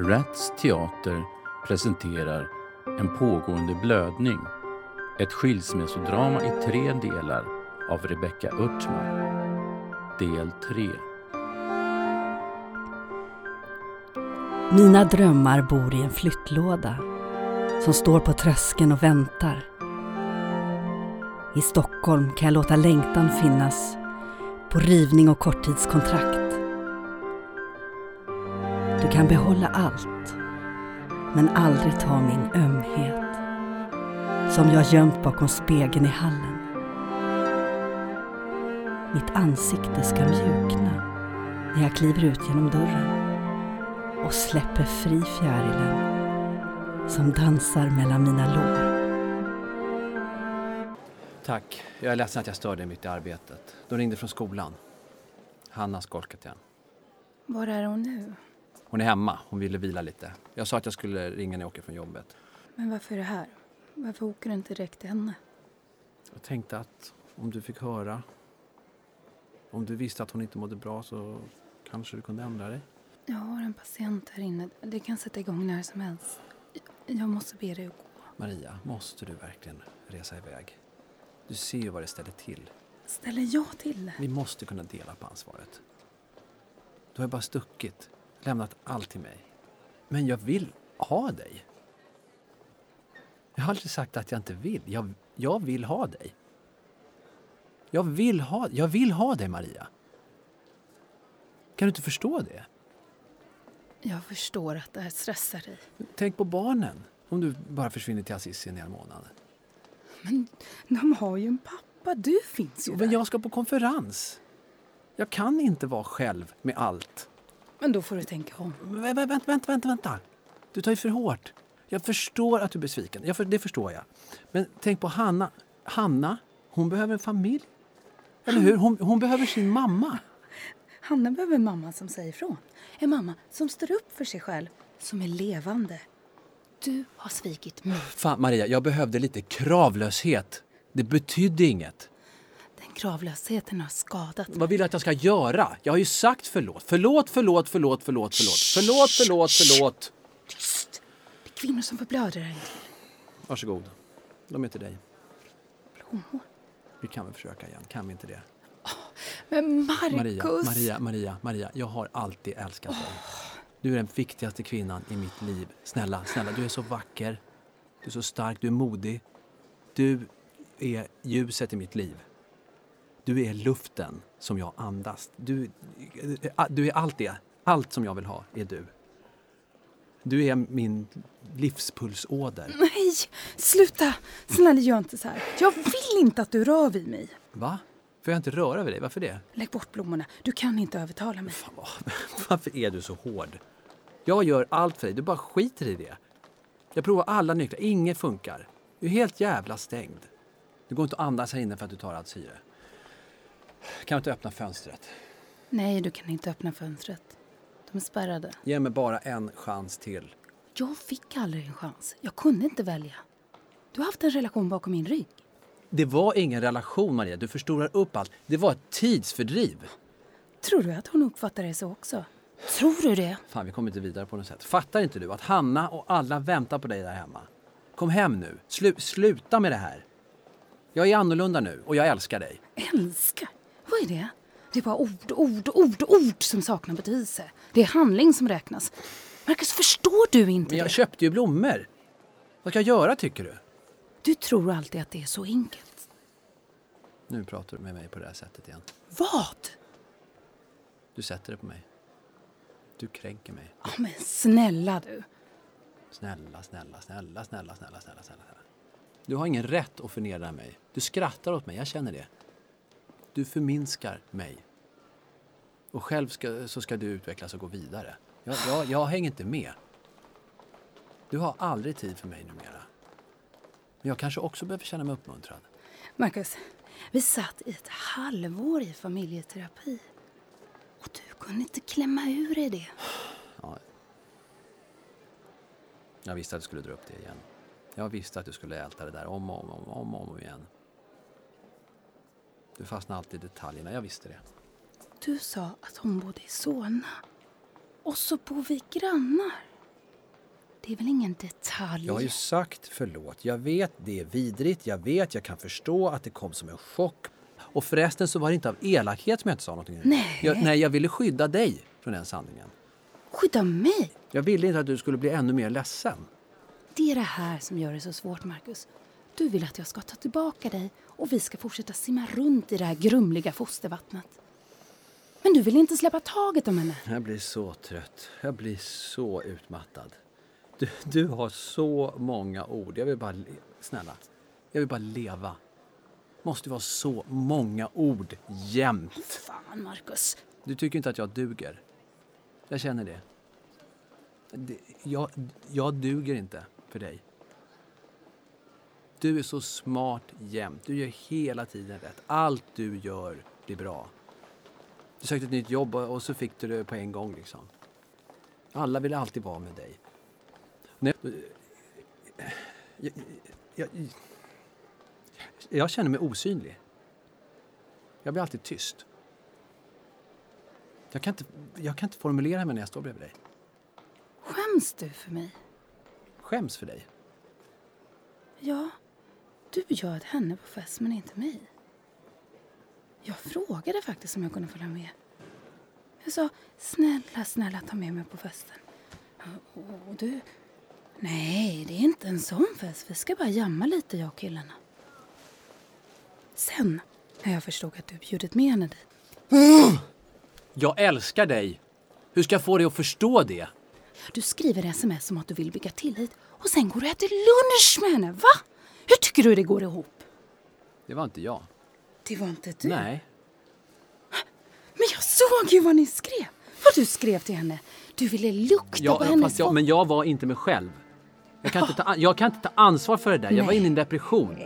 Rats Teater presenterar En pågående blödning. Ett skilsmässodrama i tre delar av Rebecka Örtman. Del 3. Mina drömmar bor i en flyttlåda som står på tröskeln och väntar. I Stockholm kan jag låta längtan finnas på rivning och korttidskontrakt. Du kan behålla allt, men aldrig ta min ömhet som jag gömt bakom spegeln i hallen. Mitt ansikte ska mjukna när jag kliver ut genom dörren och släpper fri fjärilen som dansar mellan mina lår. Tack. Jag är ledsen att jag störde mitt i arbetet. De ringde från skolan. Hanna skolkat igen. Var är hon nu? Hon är hemma. Hon ville vila lite. Jag sa att jag skulle ringa när jag åker från jobbet. Men varför är det här? Varför åker du inte direkt till henne? Jag tänkte att om du fick höra, om du visste att hon inte mådde bra så kanske du kunde ändra dig. Jag har en patient här inne. Det kan sätta igång när som helst. Jag måste be dig att gå. Maria, måste du verkligen resa iväg? Du ser ju vad det ställer till. Ställer jag till det? Vi måste kunna dela på ansvaret. Du har ju bara stuckit, lämnat allt till mig. Men jag vill ha dig. Jag har aldrig sagt att jag inte vill. Jag, jag vill ha dig. Jag vill ha, jag vill ha dig, Maria. Kan du inte förstå det? Jag förstår att det här stressar dig. Tänk på barnen. Om du bara försvinner till Assisi en hel månad. Men de har ju en pappa. Du finns ju Men där. jag ska på konferens. Jag kan inte vara själv med allt. Men då får du tänka om. Vä- vä- Vänta, vänta, vänta, vänta. Du tar ju för hårt. Jag förstår att du är besviken. Jag för, det förstår jag. Men tänk på Hanna. Hanna, hon behöver en familj. Eller hur? Hon, hon behöver sin mamma. Hanna behöver en mamma som säger ifrån. En mamma som står upp för sig själv. Som är levande. Du har svikit mig. Fan, Maria, jag behövde lite kravlöshet. Det betydde inget. Kravlösheten har skadat mig. Vad vill du att jag ska göra? Jag har ju sagt förlåt. Förlåt, förlåt, förlåt, förlåt, förlåt. Förlåt, förlåt, förlåt. Tyst! Det är kvinnor som förblöder här intill. Varsågod. De är till dig. Blommor. Vi kan väl försöka igen, kan vi inte det? Men Marcus! Maria, Maria, Maria, Maria, jag har alltid älskat dig. Du är den viktigaste kvinnan i mitt liv. Snälla, snälla, du är så vacker. Du är så stark, du är modig. Du är ljuset i mitt liv. Du är luften som jag andas. Du, du är allt det. Allt som jag vill ha är du. Du är min livspulsåder. Nej, sluta! Snälla, gör inte så här. Jag vill inte att du rör vid mig. Va? Får jag inte röra vid dig? Varför det? Lägg bort blommorna. Du kan inte övertala mig. Fan, Varför är du så hård? Jag gör allt för dig, du bara skiter i det. Jag provar alla nycklar, inget funkar. Du är helt jävla stängd. Det går inte att andas här inne för att du tar allt syre. Kan du inte öppna fönstret? Nej, du kan inte öppna fönstret. De är spärrade. Ge mig bara en chans till. Jag fick aldrig en chans. Jag kunde inte välja. Du har haft en relation bakom min rygg. Det var ingen relation, Maria. Du förstorar upp allt. Det var ett tidsfördriv. Tror du att hon uppfattar det så också? Tror du det? Fan, vi kommer inte vidare på något sätt. Fattar inte du att Hanna och alla väntar på dig där hemma? Kom hem nu. Slu sluta med det här. Jag är annorlunda nu och jag älskar dig. Älskar? Vad är det? Det är bara ord, ord, ord, ord som saknar betydelse. Det är handling som räknas. Marcus, förstår du inte Men jag det? köpte ju blommor. Vad ska jag göra tycker du? Du tror alltid att det är så enkelt. Nu pratar du med mig på det här sättet igen. Vad? Du sätter det på mig. Du kränker mig. Ja, men snälla du. Snälla, snälla, snälla, snälla, snälla, snälla, snälla. Du har ingen rätt att förnedra mig. Du skrattar åt mig, jag känner det. Du förminskar mig. Och själv ska, så ska du utvecklas och gå vidare. Jag, jag, jag hänger inte med. Du har aldrig tid för mig numera. Men jag kanske också behöver känna mig uppmuntrad. Marcus, vi satt i ett halvår i familjeterapi. Och du kunde inte klämma ur dig det. Ja. Jag visste att du skulle dra upp det igen. Jag visste att du skulle älta det där om och om, om, om, om igen. Du fastnar alltid i detaljerna, jag visste det. Du sa att hon bodde i Solna. Och så bor vi grannar. Det är väl ingen detalj? Jag har ju sagt förlåt. Jag vet det är vidrigt. Jag vet, jag kan förstå att det kom som en chock. Och förresten så var det inte av elakhet som jag inte sa någonting. Nej. Jag, nej, jag ville skydda dig från den sanningen. Skydda mig! Jag ville inte att du skulle bli ännu mer ledsen. Det är det här som gör det så svårt, Marcus. Du vill att jag ska ta tillbaka dig och vi ska fortsätta simma runt i det här grumliga fostervattnet. Men du vill inte släppa taget om henne. Jag blir så trött. Jag blir så utmattad. Du, du har så många ord. Jag vill bara... Snälla. Jag vill bara leva. Måste vara så många ord jämt. Fan, Marcus. Du tycker inte att jag duger. Jag känner det jag, jag duger inte för dig. Du är så smart jämt. Du gör hela tiden rätt. Allt du gör blir bra. Du sökte ett nytt jobb och så fick du det på en gång. Liksom. Alla vill alltid vara med dig. Nej, jag, jag, jag, jag känner mig osynlig. Jag blir alltid tyst. Jag kan, inte, jag kan inte formulera mig när jag står bredvid dig. Skäms du för mig? Skäms för dig. Ja, du bjöd henne på fest men inte mig. Jag frågade faktiskt om jag kunde följa med. Jag sa snälla, snälla ta med mig på festen. Och du, nej det är inte en sån fest. Vi ska bara jamma lite jag och killarna. Sen när jag förstod att du bjudit med henne dit. Jag älskar dig. Hur ska jag få dig att förstå det? Du skriver sms om att du vill bygga tillit och sen går du och äter lunch med henne. Va? Hur tycker du det går ihop? Det var inte jag. Det var inte du. Nej. Men jag såg ju vad ni skrev. Vad du skrev till henne. Du ville lukta Jag, på hennes fast jag, men jag var inte mig själv. Jag kan, inte ta, jag kan inte ta ansvar för det där. Jag var inne i en depression.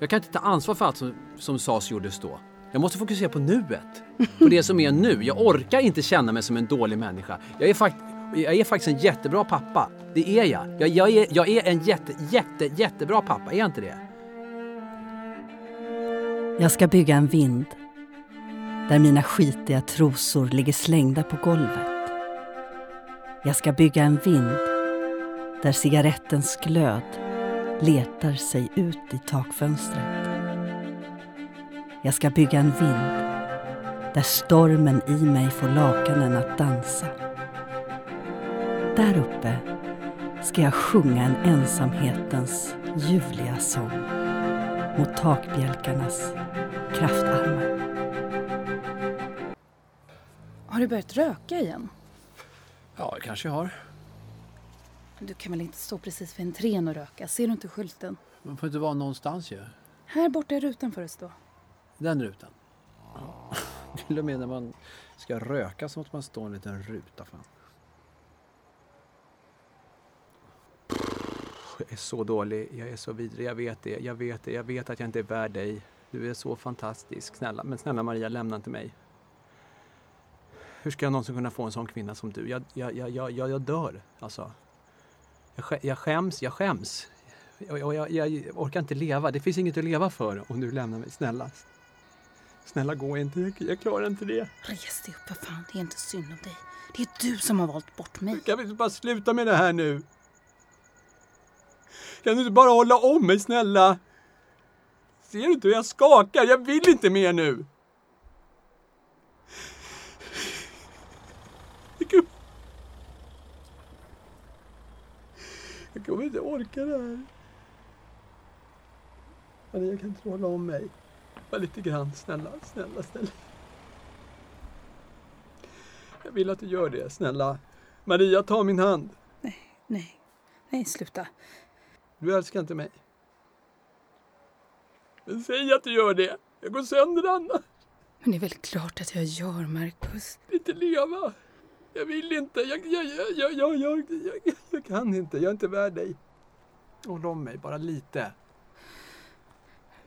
Jag kan inte ta ansvar för allt som, som sades och gjordes då. Jag måste fokusera på nuet. På det som är nu. Jag orkar inte känna mig som en dålig människa. Jag är, fakt, jag är faktiskt en jättebra pappa. Det är jag. Jag, jag, är, jag är en jätte, jätte, jättebra pappa. Är jag inte det? Jag ska bygga en vind där mina skitiga trosor ligger slängda på golvet. Jag ska bygga en vind där cigarettens glöd letar sig ut i takfönstret. Jag ska bygga en vind där stormen i mig får lakanen att dansa. Där uppe ska jag sjunga en ensamhetens ljuvliga sång mot takbjälkarnas kraftarmar. Har du börjat röka igen? Ja, det kanske jag har. Du kan väl inte stå precis vid entrén och röka? Ser du inte skylten? Man får inte vara någonstans ju. Här borta i rutan får det stå. Den rutan. Till och med när man ska röka så måste man stå i en liten ruta. Fan. Jag är så dålig, jag är så vidrig, jag vet det, jag vet det, jag vet att jag inte är värd dig. Du är så fantastisk, snälla. Men snälla Maria, lämna inte mig. Hur ska jag någonsin kunna få en sån kvinna som du? Jag, jag, jag, jag, jag, dör, alltså. Jag, jag skäms, jag skäms. Jag, jag, jag, jag orkar inte leva, det finns inget att leva för om du lämnar mig, snälla. Snälla gå inte, jag, jag klarar inte det. Res dig upp för fan, det är inte synd om dig. Det är du som har valt bort mig. Kan vi inte bara sluta med det här nu? Kan du inte bara hålla om mig, snälla? Ser du inte hur jag skakar? Jag vill inte mer nu. Jag kommer- inte orka det här. Alltså, Maria, kan inte du hålla om mig? Bara lite grann, snälla, snälla, snälla. Jag vill att du gör det, snälla. Maria, ta min hand. Nej, nej, sluta. Du älskar inte mig. Men säg att du gör det. Jag går sönder annars. Men det är väl klart att jag gör, vill inte leva. Jag vill inte. Jag, jag, jag, jag, jag, jag, jag, kan inte. Jag är inte värd dig. Håll om mig, bara lite.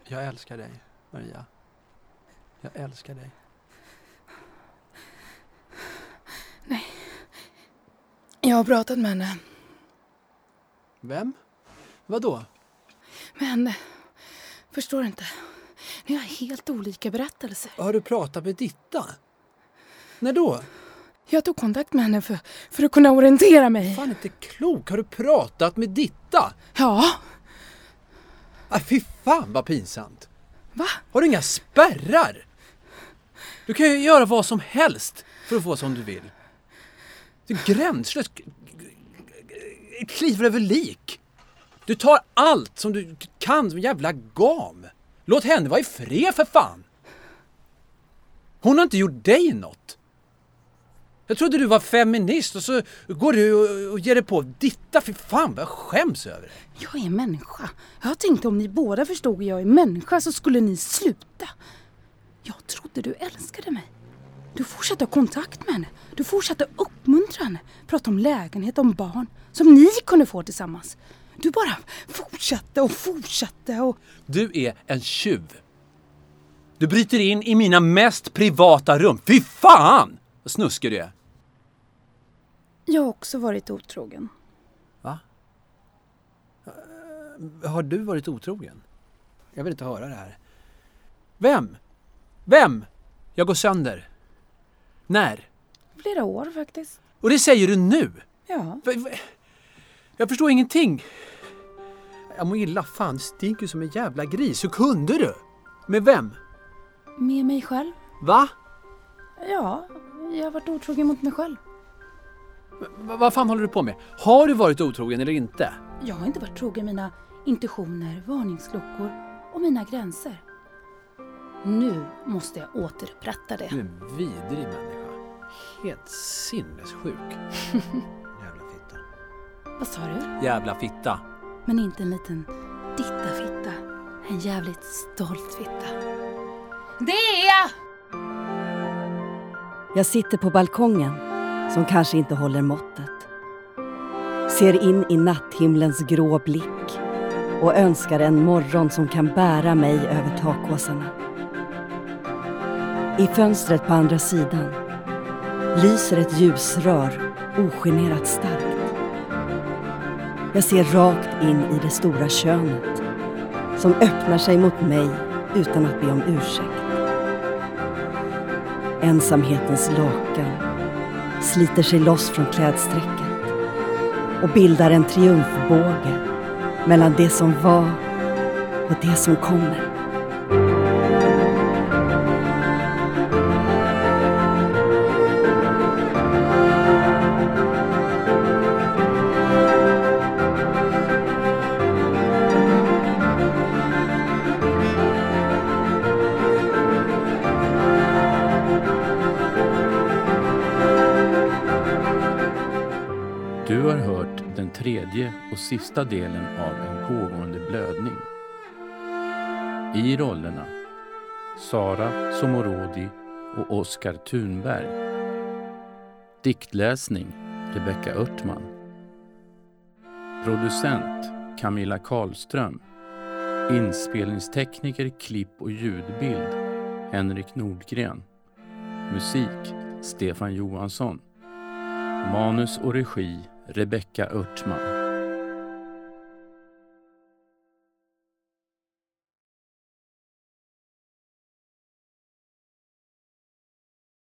Jag älskar dig, Maria. Jag älskar dig. Jag har pratat med henne. Vem? Vadå? Men, förstår inte. Ni har helt olika berättelser. Har du pratat med Ditta? När då? Jag tog kontakt med henne för, för att kunna orientera mig. Fan inte klok. Har du pratat med Ditta? Ja, Ah, fy fan vad pinsamt. va? Har du inga spärrar? Du kan ju göra vad som helst för att få som du vill. Du är gränslös. Kliver över lik. Du tar allt som du kan som jävla gam. Låt henne vara i fred för fan. Hon har inte gjort dig något. Jag trodde du var feminist och så går du och- och ger dig på Ditta. Fy fan vad jag skäms över det. Jag är människa. Jag tänkte om ni båda förstod att jag är människa så skulle ni sluta. Jag trodde du älskade mig. Du fortsatte ha kontakt med henne. Du fortsatte uppmuntra henne. Prata om lägenhet, om barn. Som ni kunde få tillsammans. Du bara fortsatte och fortsatte och... Du är en tjuv. Du bryter in i mina mest privata rum. Fy fan! Vad snuskig du är. Jag har också varit otrogen. Va? Har du varit otrogen? Jag vill inte höra det här. Vem? Vem? Jag går sönder. När? Flera år faktiskt. Och det säger du nu? Ja. Jag förstår ingenting. Jag mår illa. Fan, det stinker som en jävla gris. Hur kunde du? Med vem? Med mig själv. Va? Ja, jag har varit otrogen mot mig själv. Va- vad fan håller du på med? Har du varit otrogen eller inte? Jag har inte varit trogen mina intuitioner, varningsklockor och mina gränser. Nu måste jag återupprätta det. Du är en vidrig människa. Helt sinnessjuk. Jävla fitta. Vad sa du? Jävla fitta. Men inte en liten dittafitta. En jävligt stolt fitta. Det är jag! Jag sitter på balkongen, som kanske inte håller måttet. Ser in i natthimlens grå blick och önskar en morgon som kan bära mig över takåsarna. I fönstret på andra sidan lyser ett ljusrör ogenerat starkt. Jag ser rakt in i det stora könet som öppnar sig mot mig utan att be om ursäkt. Ensamhetens lakan sliter sig loss från klädsträcket och bildar en triumfbåge mellan det som var och det som kommer. Tredje och sista delen av en pågående blödning. I rollerna Sara Somorodi och Oskar Thunberg. Diktläsning Rebecka Örtman. Producent Camilla Karlström. Inspelningstekniker, klipp och ljudbild Henrik Nordgren. Musik Stefan Johansson. Manus och regi Rebecka Örtman.